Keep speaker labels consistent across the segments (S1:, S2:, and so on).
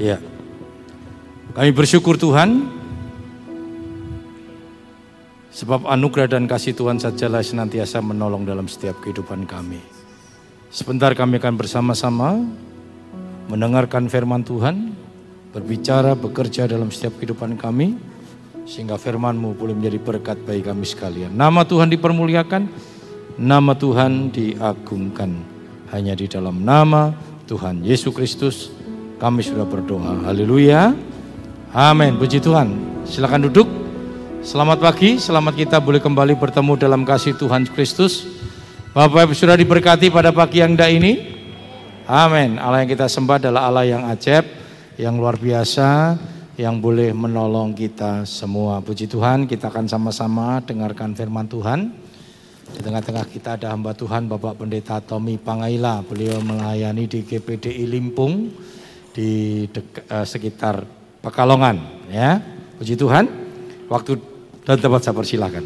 S1: Ya. Kami bersyukur Tuhan sebab anugerah dan kasih Tuhan sajalah senantiasa menolong dalam setiap kehidupan kami. Sebentar kami akan bersama-sama mendengarkan firman Tuhan, berbicara, bekerja dalam setiap kehidupan kami, sehingga firman-Mu boleh menjadi berkat bagi kami sekalian. Nama Tuhan dipermuliakan, nama Tuhan diagungkan. Hanya di dalam nama Tuhan Yesus Kristus kami sudah berdoa. Haleluya. Amin. Puji Tuhan. Silakan duduk. Selamat pagi, selamat kita boleh kembali bertemu dalam kasih Tuhan Kristus. Bapak Ibu sudah diberkati pada pagi yang indah ini. Amin. Allah yang kita sembah adalah Allah yang ajaib, yang luar biasa, yang boleh menolong kita semua. Puji Tuhan, kita akan sama-sama dengarkan firman Tuhan. Di tengah-tengah kita ada hamba Tuhan Bapak Pendeta Tommy Pangaila. Beliau melayani di GPDI Limpung di uh, sekitar Pekalongan ya. Puji Tuhan. Waktu dan tempat saya persilahkan.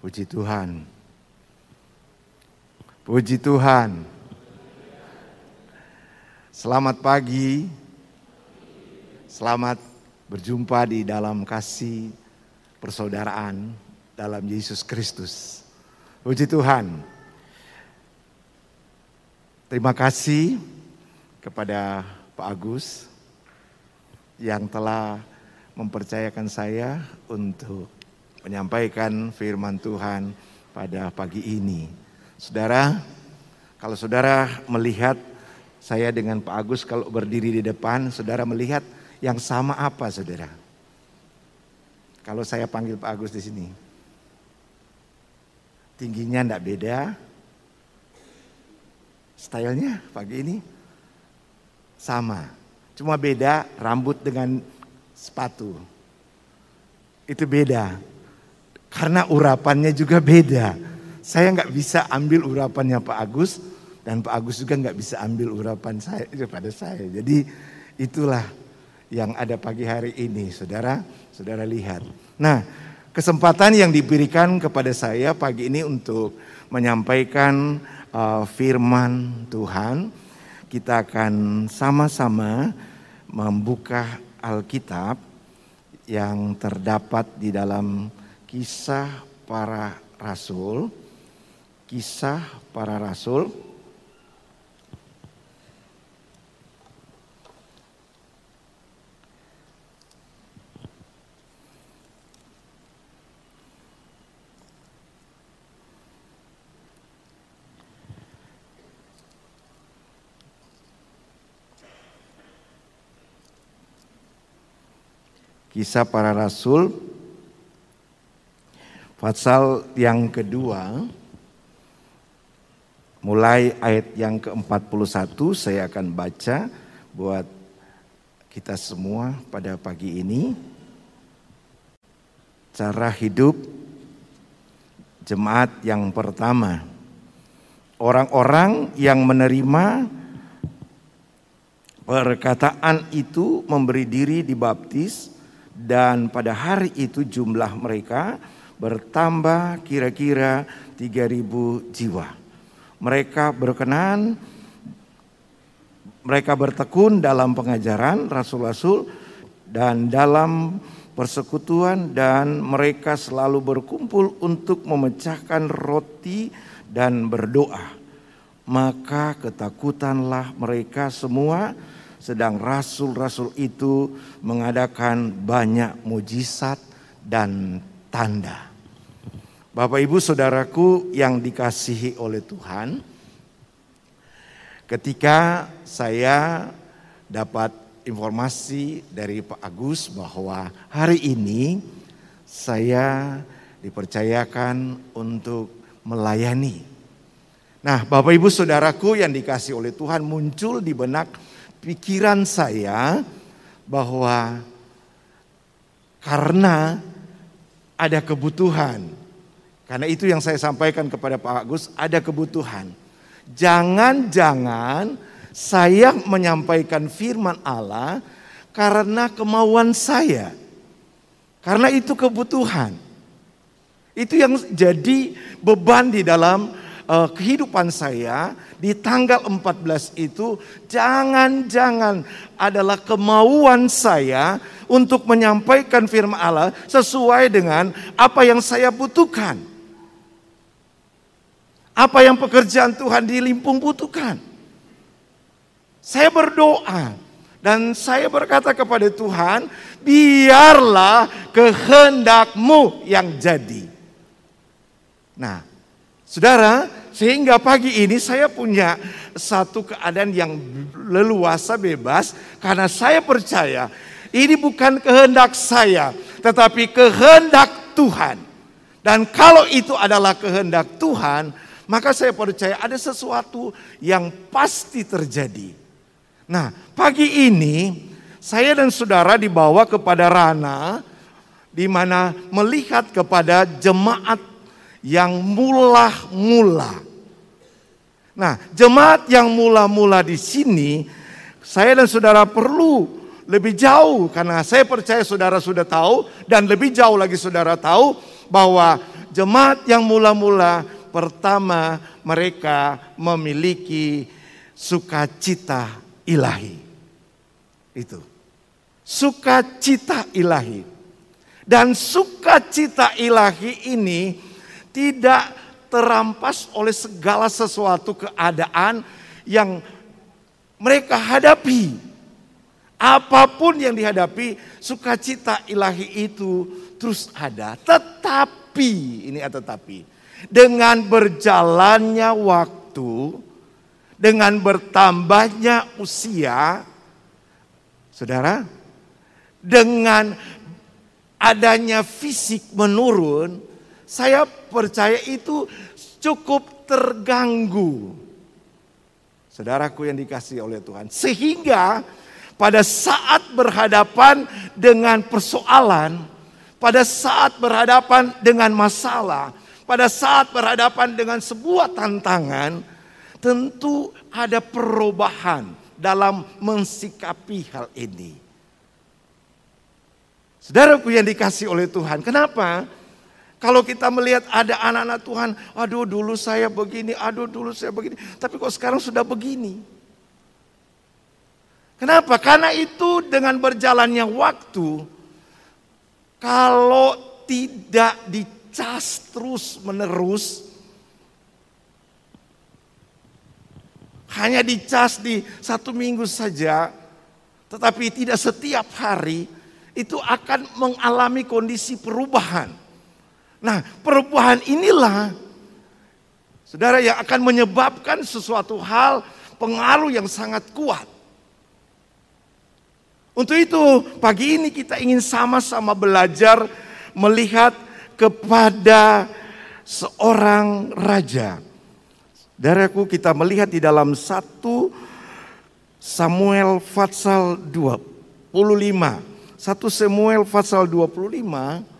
S2: Puji Tuhan. Puji Tuhan. Selamat pagi. Selamat berjumpa di dalam kasih persaudaraan dalam Yesus Kristus. Puji Tuhan. Terima kasih kepada Pak Agus yang telah mempercayakan saya untuk menyampaikan firman Tuhan pada pagi ini. Saudara, kalau saudara melihat saya dengan Pak Agus kalau berdiri di depan, saudara melihat yang sama apa saudara? Kalau saya panggil Pak Agus di sini. Tingginya tidak beda. Stylenya pagi ini sama. Cuma beda rambut dengan sepatu. Itu beda. Karena urapannya juga beda. Saya nggak bisa ambil urapannya Pak Agus dan Pak Agus juga nggak bisa ambil urapan saya kepada saya. Jadi itulah yang ada pagi hari ini, saudara. Saudara lihat. Nah, kesempatan yang diberikan kepada saya pagi ini untuk menyampaikan uh, firman Tuhan, kita akan sama-sama membuka Alkitab yang terdapat di dalam kisah para rasul, kisah para rasul. Kisah para Rasul Pasal yang kedua, mulai ayat yang ke-41 saya akan baca buat kita semua pada pagi ini. Cara hidup jemaat yang pertama. Orang-orang yang menerima perkataan itu memberi diri dibaptis dan pada hari itu jumlah mereka bertambah kira-kira 3000 jiwa. Mereka berkenan mereka bertekun dalam pengajaran rasul-rasul dan dalam persekutuan dan mereka selalu berkumpul untuk memecahkan roti dan berdoa. Maka ketakutanlah mereka semua sedang rasul-rasul itu mengadakan banyak mujizat dan tanda. Bapak Ibu Saudaraku yang dikasihi oleh Tuhan, ketika saya dapat informasi dari Pak Agus bahwa hari ini saya dipercayakan untuk melayani. Nah, Bapak Ibu Saudaraku yang dikasih oleh Tuhan muncul di benak pikiran saya bahwa karena ada kebutuhan. Karena itu yang saya sampaikan kepada Pak Agus, ada kebutuhan. Jangan-jangan saya menyampaikan firman Allah karena kemauan saya. Karena itu kebutuhan. Itu yang jadi beban di dalam uh, kehidupan saya di tanggal 14 itu jangan-jangan adalah kemauan saya untuk menyampaikan firman Allah sesuai dengan apa yang saya butuhkan. Apa yang pekerjaan Tuhan di Limpung butuhkan. Saya berdoa dan saya berkata kepada Tuhan, biarlah kehendakmu yang jadi. Nah, saudara, sehingga pagi ini saya punya satu keadaan yang leluasa bebas karena saya percaya ini bukan kehendak saya, tetapi kehendak Tuhan. Dan kalau itu adalah kehendak Tuhan, maka saya percaya ada sesuatu yang pasti terjadi. Nah, pagi ini saya dan saudara dibawa kepada Rana di mana melihat kepada jemaat yang mula-mula. Nah, jemaat yang mula-mula di sini saya dan saudara perlu lebih jauh karena saya percaya saudara sudah tahu dan lebih jauh lagi saudara tahu bahwa jemaat yang mula-mula Pertama, mereka memiliki sukacita ilahi. Itu. Sukacita ilahi. Dan sukacita ilahi ini tidak terampas oleh segala sesuatu keadaan yang mereka hadapi. Apa pun yang dihadapi, sukacita ilahi itu terus ada. Tetapi, ini ada tetapi dengan berjalannya waktu, dengan bertambahnya usia, saudara, dengan adanya fisik menurun, saya percaya itu cukup terganggu. Saudaraku yang dikasih oleh Tuhan. Sehingga pada saat berhadapan dengan persoalan, pada saat berhadapan dengan masalah, pada saat berhadapan dengan sebuah tantangan, tentu ada perubahan dalam mensikapi hal ini. Saudaraku yang dikasih oleh Tuhan, kenapa? Kalau kita melihat ada anak-anak Tuhan, aduh dulu saya begini, aduh dulu saya begini, tapi kok sekarang sudah begini. Kenapa? Karena itu dengan berjalannya waktu, kalau tidak di dicas terus menerus. Hanya dicas di satu minggu saja, tetapi tidak setiap hari, itu akan mengalami kondisi perubahan. Nah, perubahan inilah, saudara, yang akan menyebabkan sesuatu hal pengaruh yang sangat kuat. Untuk itu, pagi ini kita ingin sama-sama belajar melihat kepada seorang raja. Daraku kita melihat di dalam satu Samuel Fatsal 25. Satu Samuel Fatsal 25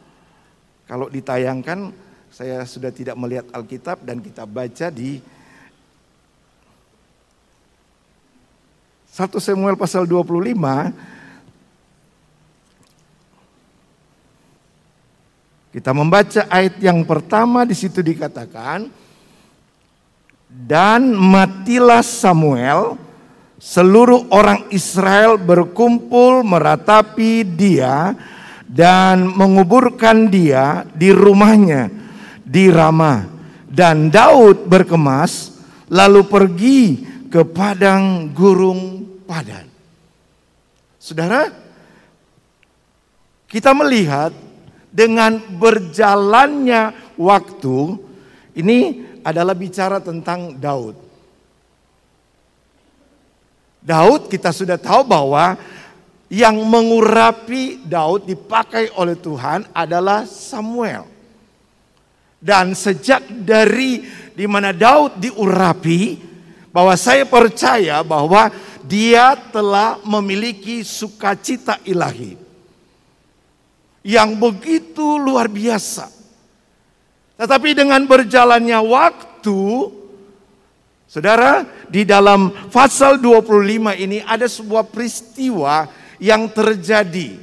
S2: kalau ditayangkan saya sudah tidak melihat Alkitab dan kita baca di satu Samuel pasal 25 Kita membaca ayat yang pertama di situ dikatakan dan matilah Samuel seluruh orang Israel berkumpul meratapi dia dan menguburkan dia di rumahnya di Rama dan Daud berkemas lalu pergi ke padang gurung padan. Saudara, kita melihat dengan berjalannya waktu, ini adalah bicara tentang Daud. Daud kita sudah tahu bahwa yang mengurapi Daud dipakai oleh Tuhan adalah Samuel. Dan sejak dari di mana Daud diurapi, bahwa saya percaya bahwa dia telah memiliki sukacita ilahi yang begitu luar biasa. Tetapi dengan berjalannya waktu, Saudara, di dalam pasal 25 ini ada sebuah peristiwa yang terjadi.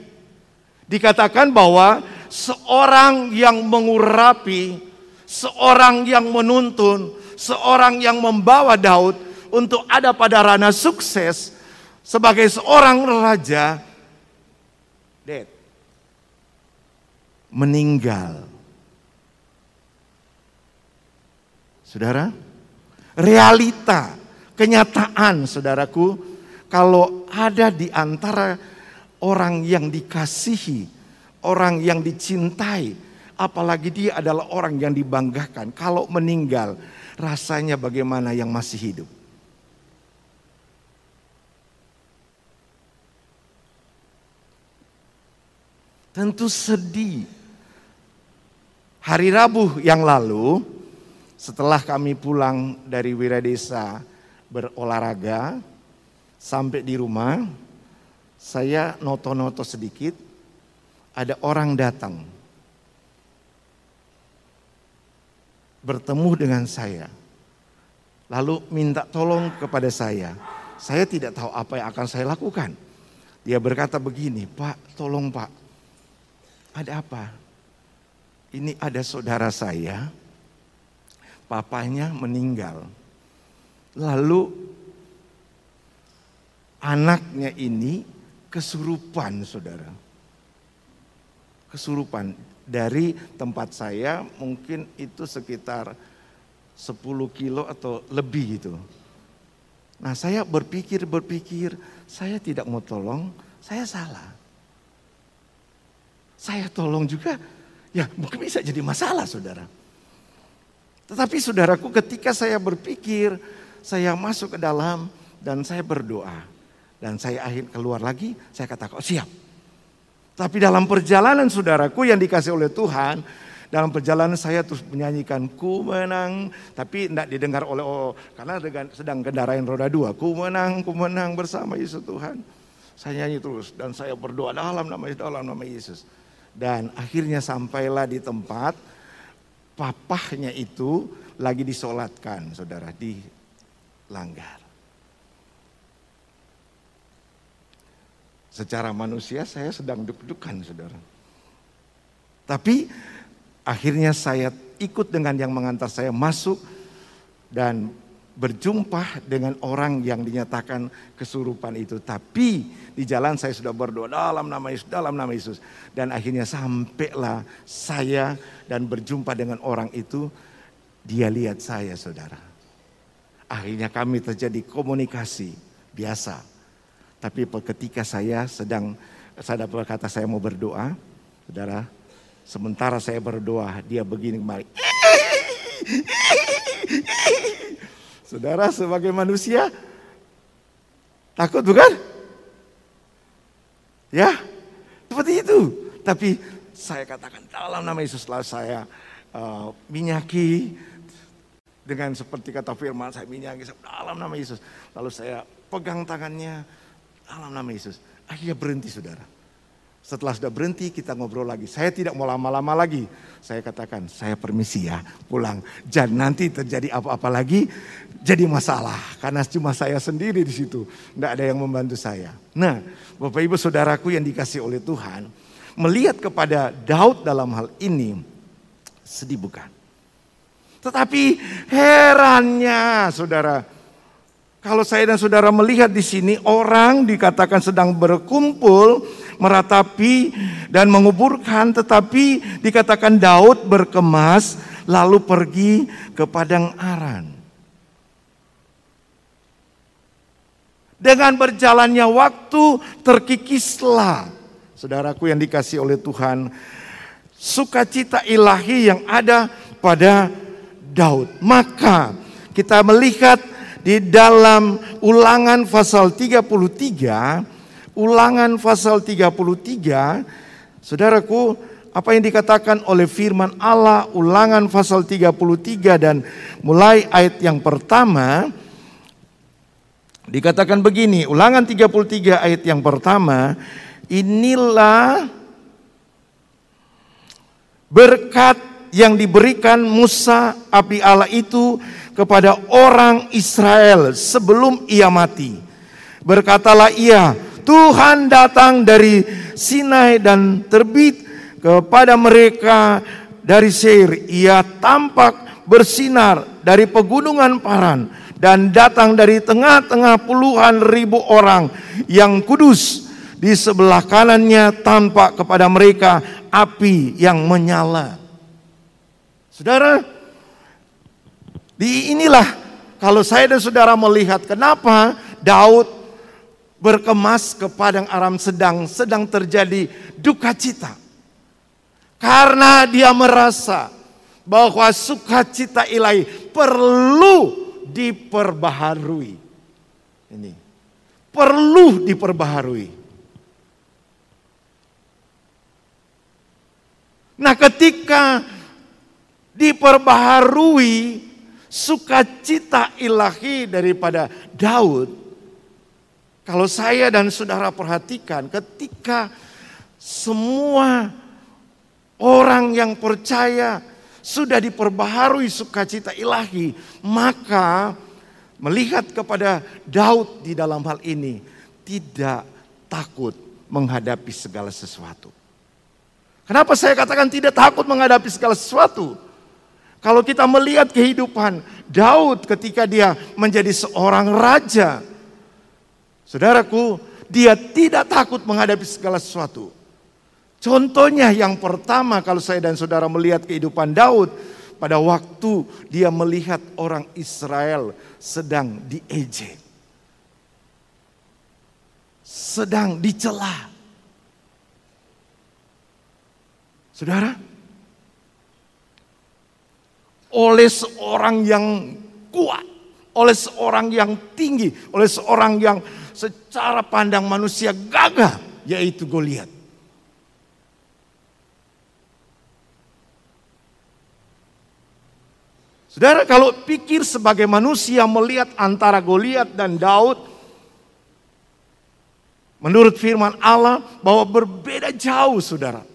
S2: Dikatakan bahwa seorang yang mengurapi, seorang yang menuntun, seorang yang membawa Daud untuk ada pada ranah sukses sebagai seorang raja, dead, meninggal. Saudara, realita, kenyataan saudaraku, kalau ada di antara orang yang dikasihi, orang yang dicintai, apalagi dia adalah orang yang dibanggakan, kalau meninggal, rasanya bagaimana yang masih hidup. Tentu sedih. Hari Rabu yang lalu, setelah kami pulang dari Wiradesa berolahraga, sampai di rumah, saya noto-noto sedikit, ada orang datang. Bertemu dengan saya. Lalu minta tolong kepada saya. Saya tidak tahu apa yang akan saya lakukan. Dia berkata begini, Pak tolong Pak. Ada apa? Ini ada saudara saya papanya meninggal. Lalu anaknya ini kesurupan saudara. Kesurupan dari tempat saya mungkin itu sekitar 10 kilo atau lebih gitu. Nah saya berpikir-berpikir, saya tidak mau tolong, saya salah. Saya tolong juga, ya mungkin bisa jadi masalah saudara. Tetapi saudaraku ketika saya berpikir, saya masuk ke dalam dan saya berdoa. Dan saya akhir keluar lagi, saya katakan, oh siap. Tapi dalam perjalanan saudaraku yang dikasih oleh Tuhan, dalam perjalanan saya terus menyanyikan ku menang, tapi tidak didengar oleh oh, karena sedang kendaraan roda dua, ku menang, ku menang bersama Yesus Tuhan. Saya nyanyi terus dan saya berdoa dalam nama Yesus, dalam nama Yesus. Dan akhirnya sampailah di tempat papahnya itu lagi disolatkan, saudara, di langgar. Secara manusia saya sedang deg-degan, saudara. Tapi akhirnya saya ikut dengan yang mengantar saya masuk dan berjumpa dengan orang yang dinyatakan kesurupan itu. Tapi di jalan saya sudah berdoa dalam nama Yesus, dalam nama Yesus. Dan akhirnya sampailah saya dan berjumpa dengan orang itu. Dia lihat saya saudara. Akhirnya kami terjadi komunikasi biasa. Tapi ketika saya sedang, saya berkata saya mau berdoa. Saudara, sementara saya berdoa dia begini kembali. Saudara sebagai manusia takut bukan? Ya, seperti itu. Tapi saya katakan dalam nama Yesus lalu saya uh, minyaki dengan seperti kata firman saya minyaki dalam nama Yesus. Lalu saya pegang tangannya dalam nama Yesus. Akhirnya berhenti saudara. Setelah sudah berhenti kita ngobrol lagi. Saya tidak mau lama-lama lagi. Saya katakan saya permisi ya pulang. Jangan nanti terjadi apa-apa lagi jadi masalah. Karena cuma saya sendiri di situ. Tidak ada yang membantu saya. Nah Bapak Ibu Saudaraku yang dikasih oleh Tuhan. Melihat kepada Daud dalam hal ini. Sedih bukan? Tetapi herannya saudara. Kalau saya dan saudara melihat di sini orang dikatakan sedang berkumpul meratapi dan menguburkan tetapi dikatakan Daud berkemas lalu pergi ke padang Aran. Dengan berjalannya waktu terkikislah saudaraku yang dikasih oleh Tuhan sukacita ilahi yang ada pada Daud. Maka kita melihat di dalam ulangan pasal 33 Ulangan pasal 33, saudaraku, apa yang dikatakan oleh firman Allah, ulangan pasal 33 dan mulai ayat yang pertama, dikatakan begini, ulangan 33 ayat yang pertama, inilah berkat yang diberikan Musa api Allah itu kepada orang Israel sebelum ia mati. Berkatalah ia, Tuhan datang dari Sinai dan terbit kepada mereka dari Seir. Ia tampak bersinar dari pegunungan Paran dan datang dari tengah-tengah puluhan ribu orang yang kudus. Di sebelah kanannya tampak kepada mereka api yang menyala. Saudara, di inilah kalau saya dan saudara melihat kenapa Daud berkemas ke padang aram sedang sedang terjadi duka cita. Karena dia merasa bahwa sukacita ilahi perlu diperbaharui. Ini perlu diperbaharui. Nah, ketika diperbaharui sukacita ilahi daripada Daud, kalau saya dan saudara perhatikan, ketika semua orang yang percaya sudah diperbaharui sukacita ilahi, maka melihat kepada Daud di dalam hal ini tidak takut menghadapi segala sesuatu. Kenapa saya katakan tidak takut menghadapi segala sesuatu? Kalau kita melihat kehidupan Daud ketika dia menjadi seorang raja, saudaraku, dia tidak takut menghadapi segala sesuatu. Contohnya yang pertama kalau saya dan saudara melihat kehidupan Daud pada waktu dia melihat orang Israel sedang diejek. Sedang dicela. Saudara, oleh seorang yang kuat, oleh seorang yang tinggi, oleh seorang yang secara pandang manusia gagah, yaitu Goliat. Saudara kalau pikir sebagai manusia melihat antara Goliat dan Daud, menurut firman Allah bahwa berbeda jauh saudara.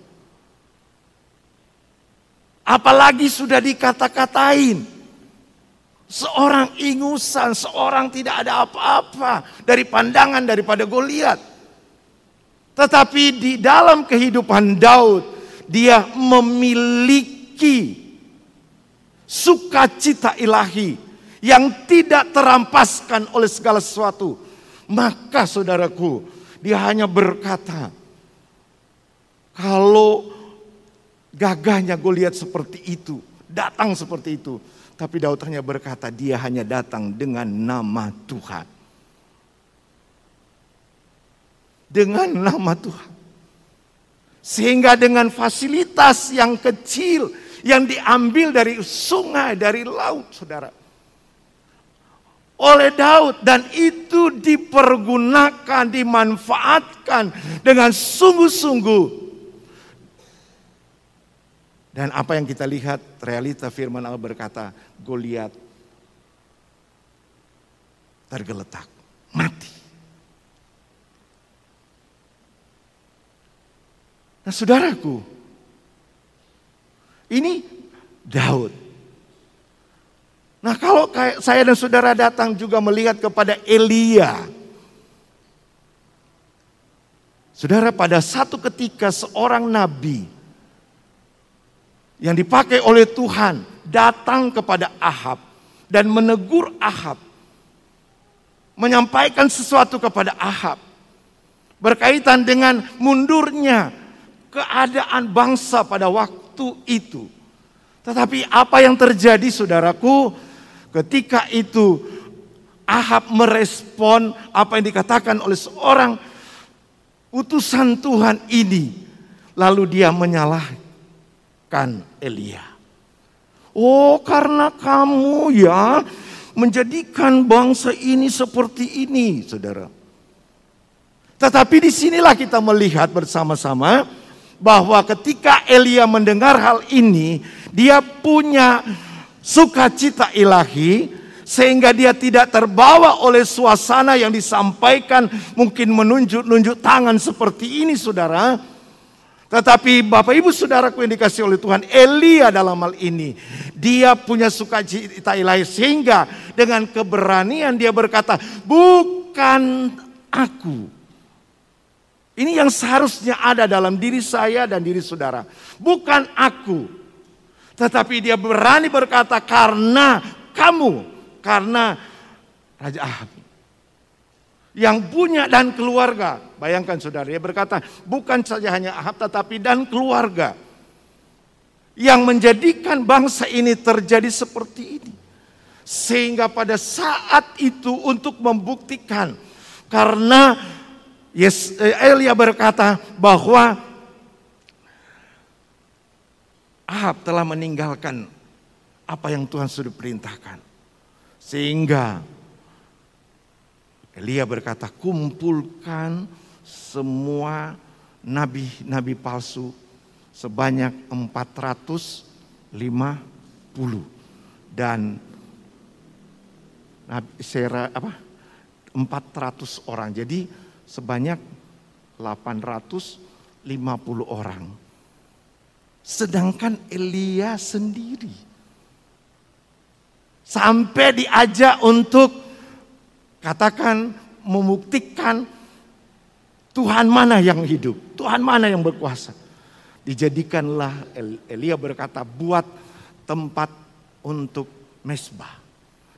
S2: Apalagi sudah dikata-katain. Seorang ingusan, seorang tidak ada apa-apa dari pandangan daripada Goliat. Tetapi di dalam kehidupan Daud, dia memiliki sukacita ilahi yang tidak terampaskan oleh segala sesuatu. Maka saudaraku, dia hanya berkata, kalau gagahnya Goliat seperti itu, datang seperti itu. Tapi Daud hanya berkata, dia hanya datang dengan nama Tuhan. Dengan nama Tuhan. Sehingga dengan fasilitas yang kecil, yang diambil dari sungai, dari laut, saudara. Oleh Daud dan itu dipergunakan, dimanfaatkan dengan sungguh-sungguh. Dan apa yang kita lihat, realita firman Allah berkata, Goliat tergeletak, mati. Nah saudaraku, ini Daud. Nah kalau saya dan saudara datang juga melihat kepada Elia. Saudara pada satu ketika seorang nabi yang dipakai oleh Tuhan datang kepada Ahab dan menegur Ahab. Menyampaikan sesuatu kepada Ahab. Berkaitan dengan mundurnya keadaan bangsa pada waktu itu. Tetapi apa yang terjadi saudaraku ketika itu Ahab merespon apa yang dikatakan oleh seorang utusan Tuhan ini. Lalu dia menyalahkan Elia. Oh karena kamu ya menjadikan bangsa ini seperti ini saudara. Tetapi di sinilah kita melihat bersama-sama bahwa ketika Elia mendengar hal ini, dia punya sukacita ilahi sehingga dia tidak terbawa oleh suasana yang disampaikan mungkin menunjuk-nunjuk tangan seperti ini saudara. Tetapi Bapak Ibu Saudaraku yang dikasih oleh Tuhan, Elia dalam hal ini, dia punya sukacita ilahi sehingga dengan keberanian dia berkata, bukan aku. Ini yang seharusnya ada dalam diri saya dan diri saudara. Bukan aku. Tetapi dia berani berkata karena kamu, karena Raja Ahab yang punya dan keluarga. Bayangkan saudara, dia berkata bukan saja hanya Ahab tetapi dan keluarga. Yang menjadikan bangsa ini terjadi seperti ini. Sehingga pada saat itu untuk membuktikan. Karena yes, eh, Elia berkata bahwa Ahab telah meninggalkan apa yang Tuhan sudah perintahkan. Sehingga Elia berkata, kumpulkan semua nabi-nabi palsu sebanyak 450 dan nabi sera apa 400 orang. Jadi sebanyak 850 orang. Sedangkan Elia sendiri sampai diajak untuk Katakan membuktikan Tuhan mana yang hidup, Tuhan mana yang berkuasa. Dijadikanlah Elia berkata buat tempat untuk mesbah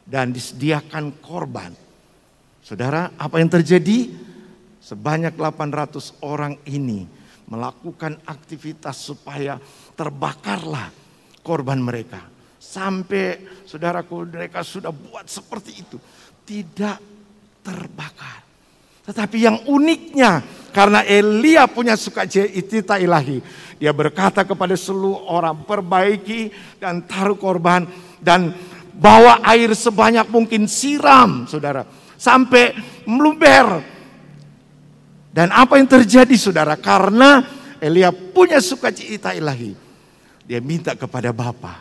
S2: dan disediakan korban. Saudara, apa yang terjadi? Sebanyak 800 orang ini melakukan aktivitas supaya terbakarlah korban mereka. Sampai saudaraku mereka sudah buat seperti itu. Tidak terbakar. Tetapi yang uniknya karena Elia punya sukacita ilahi. Dia berkata kepada seluruh orang perbaiki dan taruh korban dan bawa air sebanyak mungkin siram saudara. Sampai meluber. Dan apa yang terjadi saudara? Karena Elia punya sukacita ilahi. Dia minta kepada Bapa.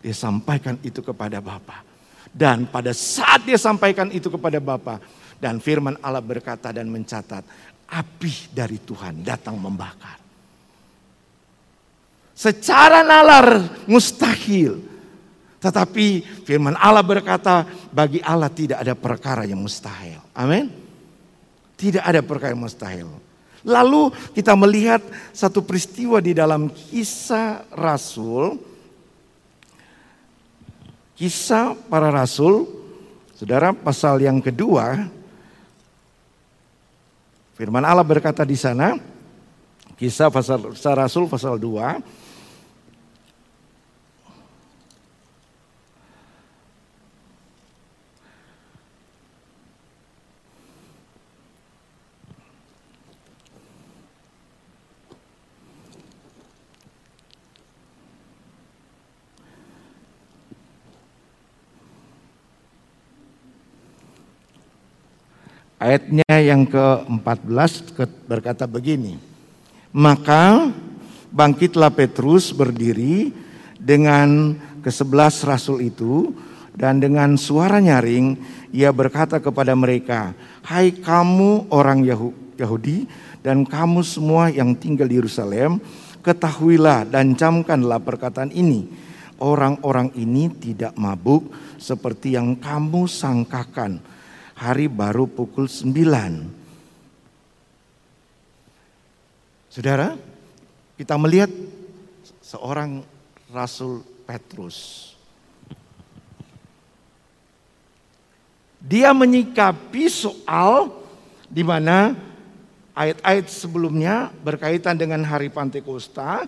S2: Dia sampaikan itu kepada Bapa. Dan pada saat dia sampaikan itu kepada Bapa, dan firman Allah berkata dan mencatat, api dari Tuhan datang membakar. Secara nalar mustahil. Tetapi firman Allah berkata, bagi Allah tidak ada perkara yang mustahil. Amin. Tidak ada perkara yang mustahil. Lalu kita melihat satu peristiwa di dalam kisah Rasul. Kisah para Rasul, saudara pasal yang kedua Firman Allah berkata di sana, kisah pasal Rasul pasal 2, Ayatnya yang ke-14 berkata begini. Maka bangkitlah Petrus berdiri dengan kesebelas rasul itu dan dengan suara nyaring ia berkata kepada mereka, "Hai kamu orang Yahudi dan kamu semua yang tinggal di Yerusalem, ketahuilah dan camkanlah perkataan ini. Orang-orang ini tidak mabuk seperti yang kamu sangkakan." Hari baru pukul 9. Saudara, kita melihat seorang Rasul Petrus. Dia menyikapi soal di mana ayat-ayat sebelumnya berkaitan dengan hari Pantekosta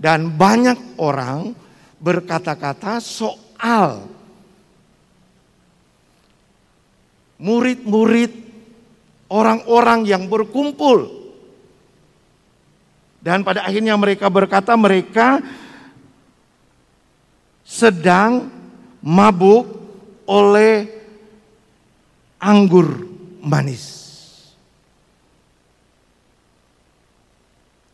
S2: dan banyak orang berkata-kata soal murid-murid, orang-orang yang berkumpul. Dan pada akhirnya mereka berkata mereka sedang mabuk oleh anggur manis.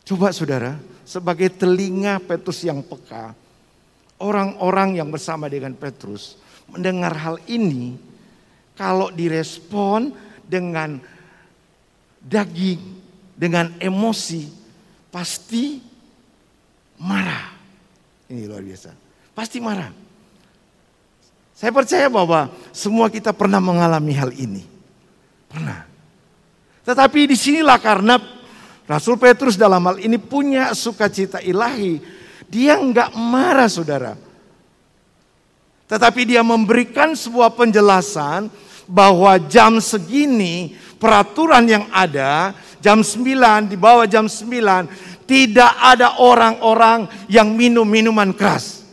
S2: Coba saudara, sebagai telinga Petrus yang peka, orang-orang yang bersama dengan Petrus mendengar hal ini, kalau direspon dengan daging, dengan emosi, pasti marah. Ini luar biasa. Pasti marah. Saya percaya bahwa semua kita pernah mengalami hal ini. Pernah. Tetapi di sinilah karena Rasul Petrus dalam hal ini punya sukacita ilahi. Dia enggak marah saudara. Tetapi dia memberikan sebuah penjelasan bahwa jam segini peraturan yang ada jam 9 di bawah jam 9 tidak ada orang-orang yang minum minuman keras.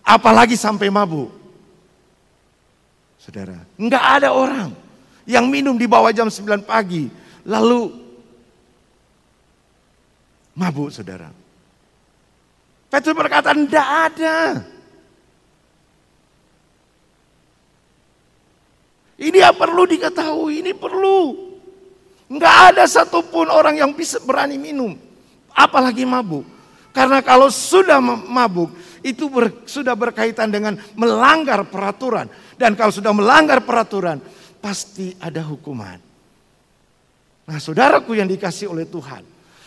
S2: Apalagi sampai mabuk. Saudara, enggak ada orang yang minum di bawah jam 9 pagi lalu mabuk saudara. Petrus berkata, tidak ada. Ini yang perlu diketahui, ini perlu. Enggak ada satupun orang yang bisa berani minum, apalagi mabuk. Karena kalau sudah mabuk, itu ber, sudah berkaitan dengan melanggar peraturan. Dan kalau sudah melanggar peraturan, pasti ada hukuman. Nah saudaraku yang dikasih oleh Tuhan.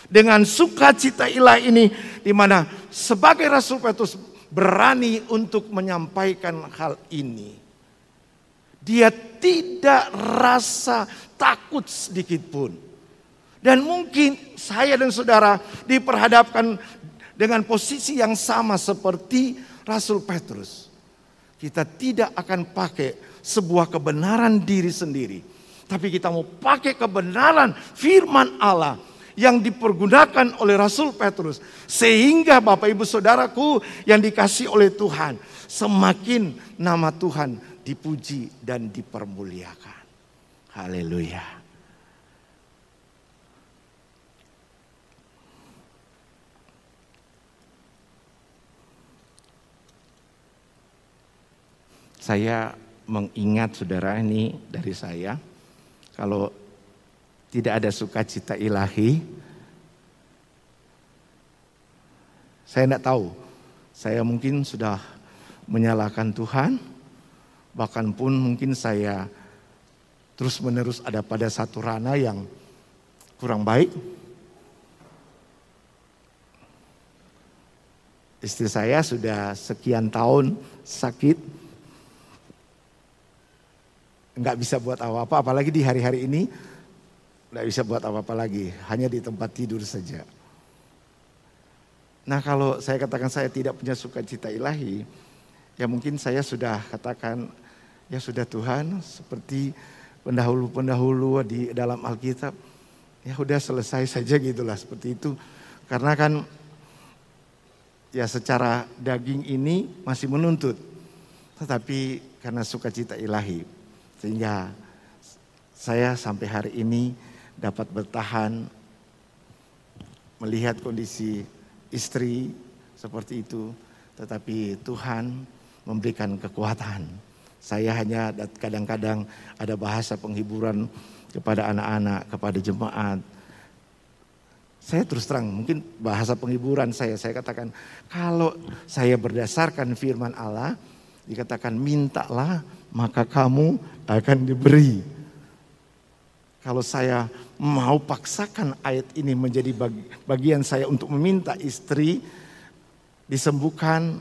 S2: Dengan sukacita ilah ini, di mana sebagai Rasul Petrus berani untuk menyampaikan hal ini. Dia tidak rasa takut sedikit pun. Dan mungkin saya dan saudara diperhadapkan dengan posisi yang sama seperti Rasul Petrus. Kita tidak akan pakai sebuah kebenaran diri sendiri. Tapi kita mau pakai kebenaran firman Allah yang dipergunakan oleh Rasul Petrus. Sehingga Bapak Ibu Saudaraku yang dikasih oleh Tuhan. Semakin nama Tuhan dipuji dan dipermuliakan. Haleluya. Saya mengingat saudara ini dari saya, kalau tidak ada sukacita ilahi, saya tidak tahu. Saya mungkin sudah menyalahkan Tuhan, Bahkan pun mungkin saya terus menerus ada pada satu ranah yang kurang baik. Istri saya sudah sekian tahun sakit. Enggak bisa buat apa-apa, apalagi di hari-hari ini. Enggak bisa buat apa-apa lagi, hanya di tempat tidur saja. Nah kalau saya katakan saya tidak punya sukacita ilahi, ya mungkin saya sudah katakan Ya sudah Tuhan, seperti pendahulu-pendahulu di dalam Alkitab, ya sudah selesai saja gitulah seperti itu. Karena kan ya secara daging ini masih menuntut. Tetapi karena sukacita ilahi, sehingga saya sampai hari ini dapat bertahan melihat kondisi istri seperti itu. Tetapi Tuhan memberikan kekuatan saya hanya kadang-kadang ada bahasa penghiburan kepada anak-anak, kepada jemaat. Saya terus terang, mungkin bahasa penghiburan saya, saya katakan, kalau saya berdasarkan firman Allah, dikatakan mintalah maka kamu akan diberi. Kalau saya mau paksakan ayat ini menjadi bagian saya untuk meminta istri disembuhkan,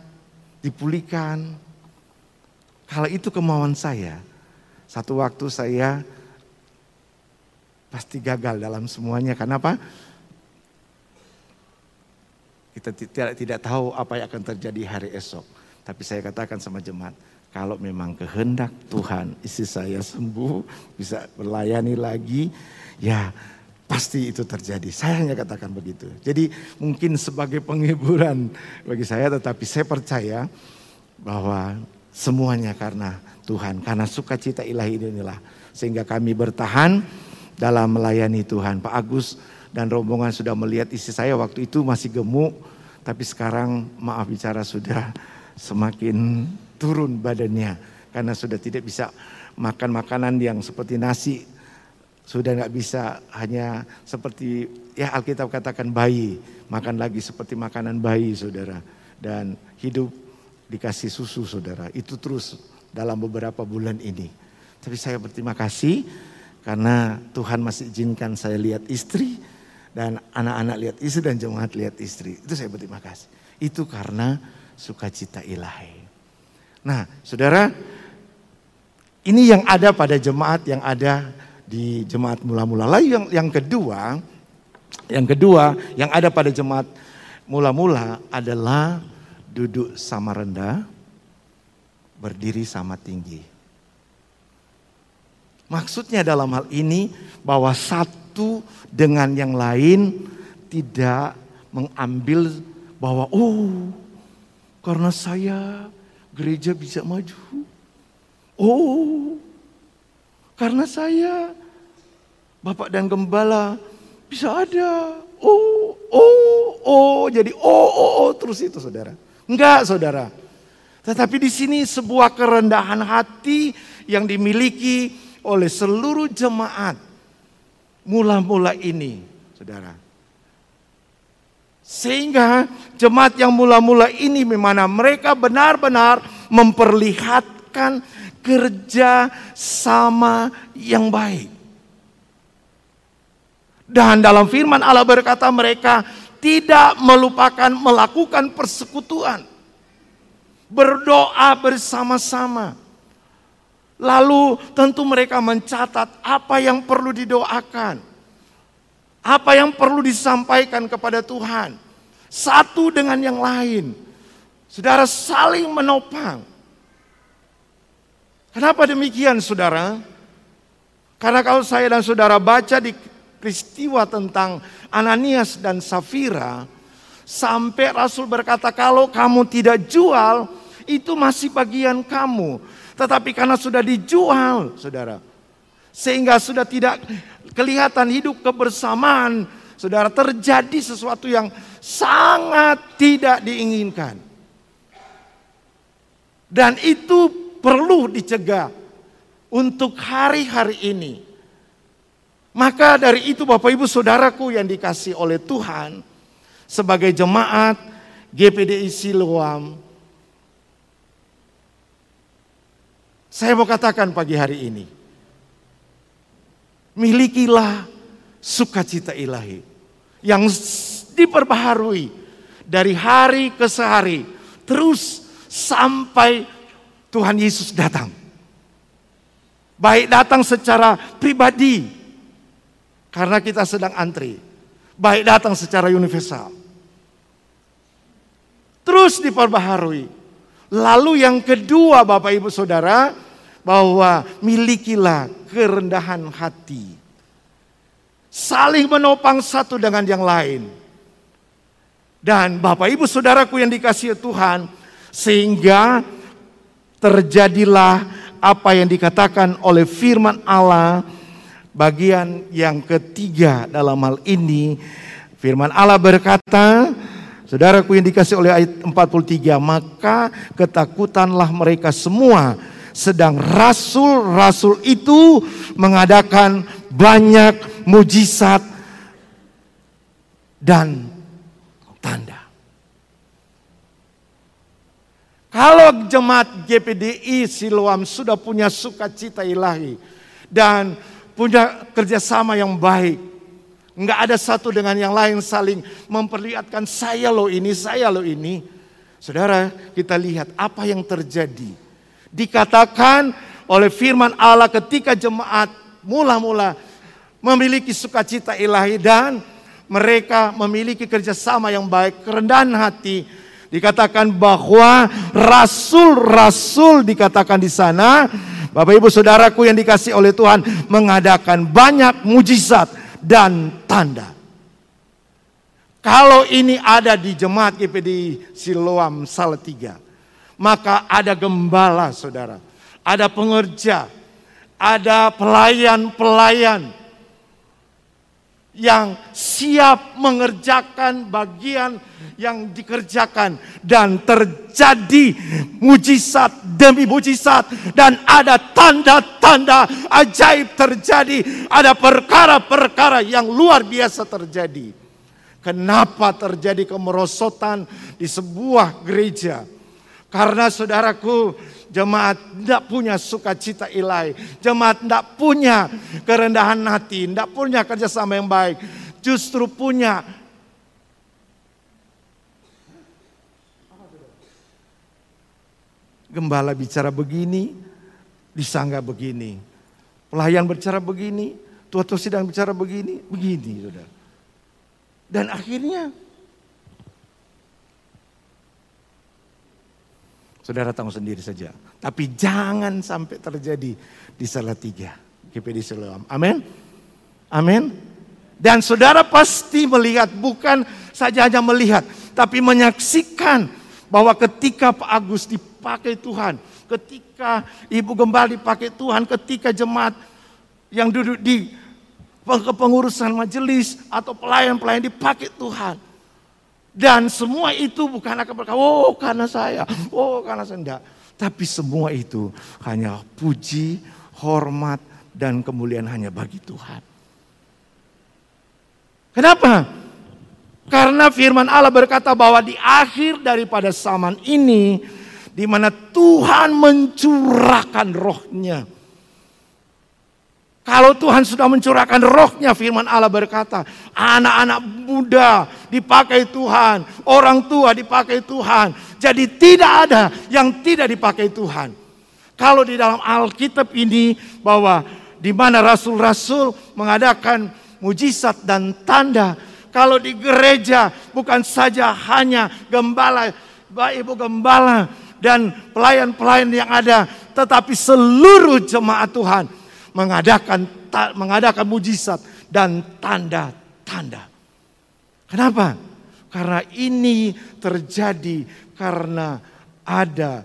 S2: dipulihkan, kalau itu kemauan saya, satu waktu saya pasti gagal dalam semuanya. Kenapa? Kita tidak tidak tahu apa yang akan terjadi hari esok. Tapi saya katakan sama jemaat, kalau memang kehendak Tuhan istri saya sembuh, bisa melayani lagi, ya pasti itu terjadi. Saya hanya katakan begitu. Jadi mungkin sebagai penghiburan bagi saya, tetapi saya percaya bahwa Semuanya karena Tuhan, karena sukacita ilahi inilah. Sehingga kami bertahan dalam melayani Tuhan. Pak Agus dan rombongan sudah melihat istri saya waktu itu masih gemuk. Tapi sekarang maaf bicara sudah semakin turun badannya. Karena sudah tidak bisa makan makanan yang seperti nasi. Sudah nggak bisa hanya seperti ya Alkitab katakan bayi. Makan lagi seperti makanan bayi saudara. Dan hidup dikasih susu saudara. Itu terus dalam beberapa bulan ini. Tapi saya berterima kasih karena Tuhan masih izinkan saya lihat istri Dan anak-anak lihat istri dan jemaat lihat istri. Itu saya berterima kasih. Itu karena sukacita ilahi. Nah saudara, ini yang ada pada jemaat yang ada di jemaat mula-mula. Lalu yang, yang kedua, yang kedua yang ada pada jemaat mula-mula adalah duduk sama rendah, berdiri sama tinggi. Maksudnya dalam hal ini bahwa satu dengan yang lain tidak mengambil bahwa oh karena saya gereja bisa maju. Oh karena saya Bapak dan Gembala bisa ada. Oh, oh, oh, jadi oh, oh, oh terus itu saudara. Enggak saudara. Tetapi di sini sebuah kerendahan hati yang dimiliki oleh seluruh jemaat mula-mula ini, saudara. Sehingga jemaat yang mula-mula ini memang mereka benar-benar memperlihatkan kerja sama yang baik. Dan dalam firman Allah berkata mereka tidak melupakan melakukan persekutuan. Berdoa bersama-sama. Lalu tentu mereka mencatat apa yang perlu didoakan. Apa yang perlu disampaikan kepada Tuhan. Satu dengan yang lain. Saudara saling menopang. Kenapa demikian saudara? Karena kalau saya dan saudara baca di peristiwa tentang Ananias dan Safira sampai Rasul berkata kalau kamu tidak jual itu masih bagian kamu. Tetapi karena sudah dijual, Saudara, sehingga sudah tidak kelihatan hidup kebersamaan, Saudara, terjadi sesuatu yang sangat tidak diinginkan. Dan itu perlu dicegah untuk hari-hari ini. Maka dari itu Bapak Ibu Saudaraku yang dikasih oleh Tuhan sebagai jemaat GPDI Siloam. Saya mau katakan pagi hari ini. Milikilah sukacita ilahi yang diperbaharui dari hari ke sehari terus sampai Tuhan Yesus datang. Baik datang secara pribadi karena kita sedang antri. Baik datang secara universal. Terus diperbaharui. Lalu yang kedua Bapak Ibu Saudara. Bahwa milikilah kerendahan hati. Saling menopang satu dengan yang lain. Dan Bapak Ibu Saudaraku yang dikasih Tuhan. Sehingga terjadilah apa yang dikatakan oleh firman Allah bagian yang ketiga dalam hal ini firman Allah berkata Saudaraku yang dikasih oleh ayat 43 maka ketakutanlah mereka semua sedang rasul-rasul itu mengadakan banyak mujizat dan tanda. Kalau jemaat GPDI Siloam sudah punya sukacita ilahi dan punya kerjasama yang baik. Enggak ada satu dengan yang lain saling memperlihatkan saya loh ini, saya loh ini. Saudara, kita lihat apa yang terjadi. Dikatakan oleh firman Allah ketika jemaat mula-mula memiliki sukacita ilahi dan mereka memiliki kerjasama yang baik, kerendahan hati. Dikatakan bahwa rasul-rasul dikatakan di sana Bapak Ibu Saudaraku yang dikasih oleh Tuhan mengadakan banyak mujizat dan tanda. Kalau ini ada di jemaat GPD Siloam Salatiga, maka ada gembala saudara, ada pengerja, ada pelayan-pelayan yang siap mengerjakan bagian yang dikerjakan dan terjadi mujizat demi mujizat dan ada tanda-tanda ajaib terjadi, ada perkara-perkara yang luar biasa terjadi. Kenapa terjadi kemerosotan di sebuah gereja? Karena saudaraku, jemaat tidak punya sukacita ilahi. Jemaat tidak punya kerendahan hati, tidak punya kerjasama yang baik. justru punya Gembala bicara begini, disangka begini. Pelayan bicara begini, tua-tua sidang bicara begini, begini saudara. Dan akhirnya Saudara tahu sendiri saja. Tapi jangan sampai terjadi di salah tiga. GPD Siloam. Amin. Amin. Dan saudara pasti melihat, bukan saja hanya melihat, tapi menyaksikan bahwa ketika Pak Agus dipakai Tuhan, ketika Ibu Gembala dipakai Tuhan, ketika jemaat yang duduk di kepengurusan majelis atau pelayan-pelayan dipakai Tuhan. Dan semua itu bukan akan berkata, oh karena saya, oh karena saya enggak. Tapi semua itu hanya puji, hormat, dan kemuliaan hanya bagi Tuhan. Kenapa? Karena firman Allah berkata bahwa di akhir daripada zaman ini, di mana Tuhan mencurahkan rohnya. Kalau Tuhan sudah mencurahkan rohnya firman Allah berkata. Anak-anak muda dipakai Tuhan. Orang tua dipakai Tuhan. Jadi tidak ada yang tidak dipakai Tuhan. Kalau di dalam Alkitab ini bahwa di mana rasul-rasul mengadakan mujizat dan tanda. Kalau di gereja bukan saja hanya gembala, baik ibu gembala dan pelayan-pelayan yang ada. Tetapi seluruh jemaat Tuhan mengadakan mengadakan mujizat dan tanda-tanda. Kenapa? Karena ini terjadi karena ada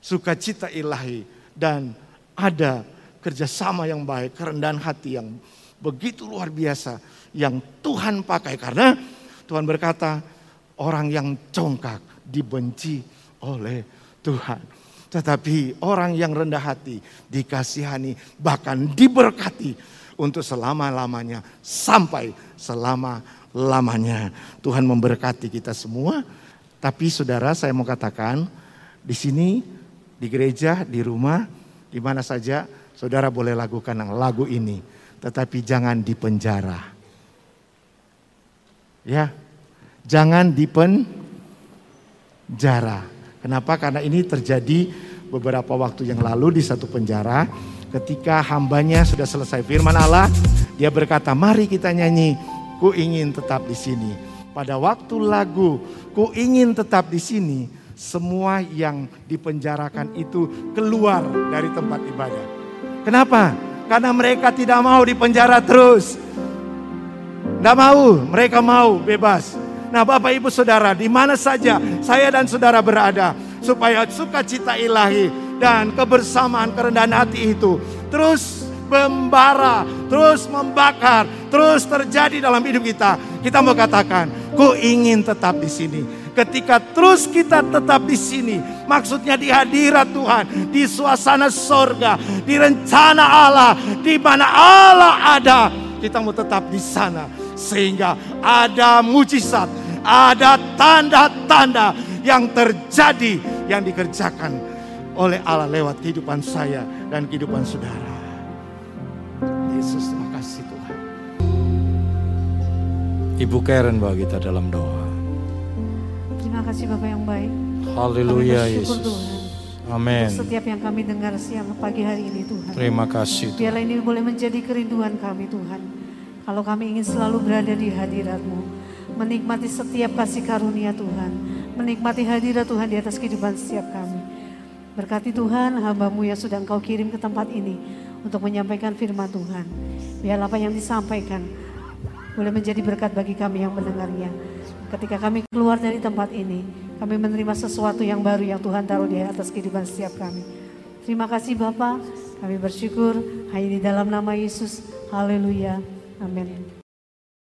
S2: sukacita ilahi dan ada kerjasama yang baik, kerendahan hati yang begitu luar biasa yang Tuhan pakai karena Tuhan berkata orang yang congkak dibenci oleh Tuhan. Tetapi orang yang rendah hati dikasihani bahkan diberkati untuk selama-lamanya sampai selama-lamanya. Tuhan memberkati kita semua. Tapi saudara saya mau katakan di sini di gereja, di rumah, di mana saja saudara boleh lakukan lagu ini. Tetapi jangan di penjara. Ya, jangan di penjara. Kenapa? Karena ini terjadi beberapa waktu yang lalu di satu penjara. Ketika hambanya sudah selesai firman Allah, dia berkata, mari kita nyanyi, ku ingin tetap di sini. Pada waktu lagu, ku ingin tetap di sini, semua yang dipenjarakan itu keluar dari tempat ibadah. Kenapa? Karena mereka tidak mau dipenjara terus. Tidak mau, mereka mau bebas. Nah Bapak Ibu Saudara di mana saja saya dan saudara berada. Supaya sukacita ilahi dan kebersamaan kerendahan hati itu terus membara, terus membakar, terus terjadi dalam hidup kita. Kita mau katakan, ku ingin tetap di sini. Ketika terus kita tetap di sini, maksudnya di hadirat Tuhan, di suasana sorga, di rencana Allah, di mana Allah ada, kita mau tetap di sana sehingga ada mujizat, ada tanda-tanda yang terjadi yang dikerjakan oleh Allah lewat kehidupan saya dan kehidupan saudara. Yesus, terima kasih Tuhan.
S1: Ibu Karen bawa kita dalam doa.
S3: Terima kasih Bapak yang baik.
S1: Haleluya Yesus.
S3: Tuhan.
S1: Amin.
S3: Setiap yang kami dengar siang pagi hari ini Tuhan.
S1: Terima kasih.
S3: Biarlah ini boleh menjadi kerinduan kami Tuhan. Kalau kami ingin selalu berada di hadiratmu menikmati setiap kasih karunia Tuhan, menikmati hadirat Tuhan di atas kehidupan setiap kami. Berkati Tuhan hambamu yang sudah engkau kirim ke tempat ini untuk menyampaikan firman Tuhan. Biar apa yang disampaikan boleh menjadi berkat bagi kami yang mendengarnya. Ketika kami keluar dari tempat ini, kami menerima sesuatu yang baru yang Tuhan taruh di atas kehidupan setiap kami. Terima kasih Bapak, kami bersyukur hanya di dalam nama Yesus. Haleluya. Amin.